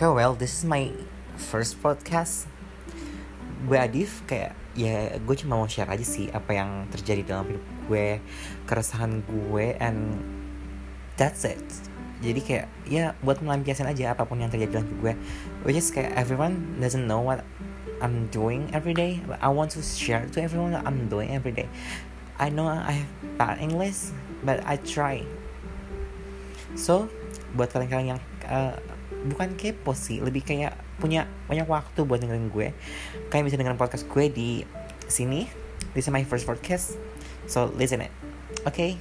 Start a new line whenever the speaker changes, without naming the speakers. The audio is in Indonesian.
Okay, well, this is my first podcast. Gue Adif, kayak ya gue cuma mau share aja sih apa yang terjadi dalam hidup gue, keresahan gue, and that's it. Jadi kayak ya buat melampiaskan aja apa pun yang terjadi dalam hidup gue. Which is kayak everyone doesn't know what I'm doing every day. But I want to share to everyone what I'm doing every day. I know I have bad English, but I try. So, buat kalian-kalian yang uh, bukan kepo sih lebih kayak punya banyak waktu buat dengerin gue. Kalian bisa dengerin podcast gue di sini. This is my first podcast so listen it. Okay?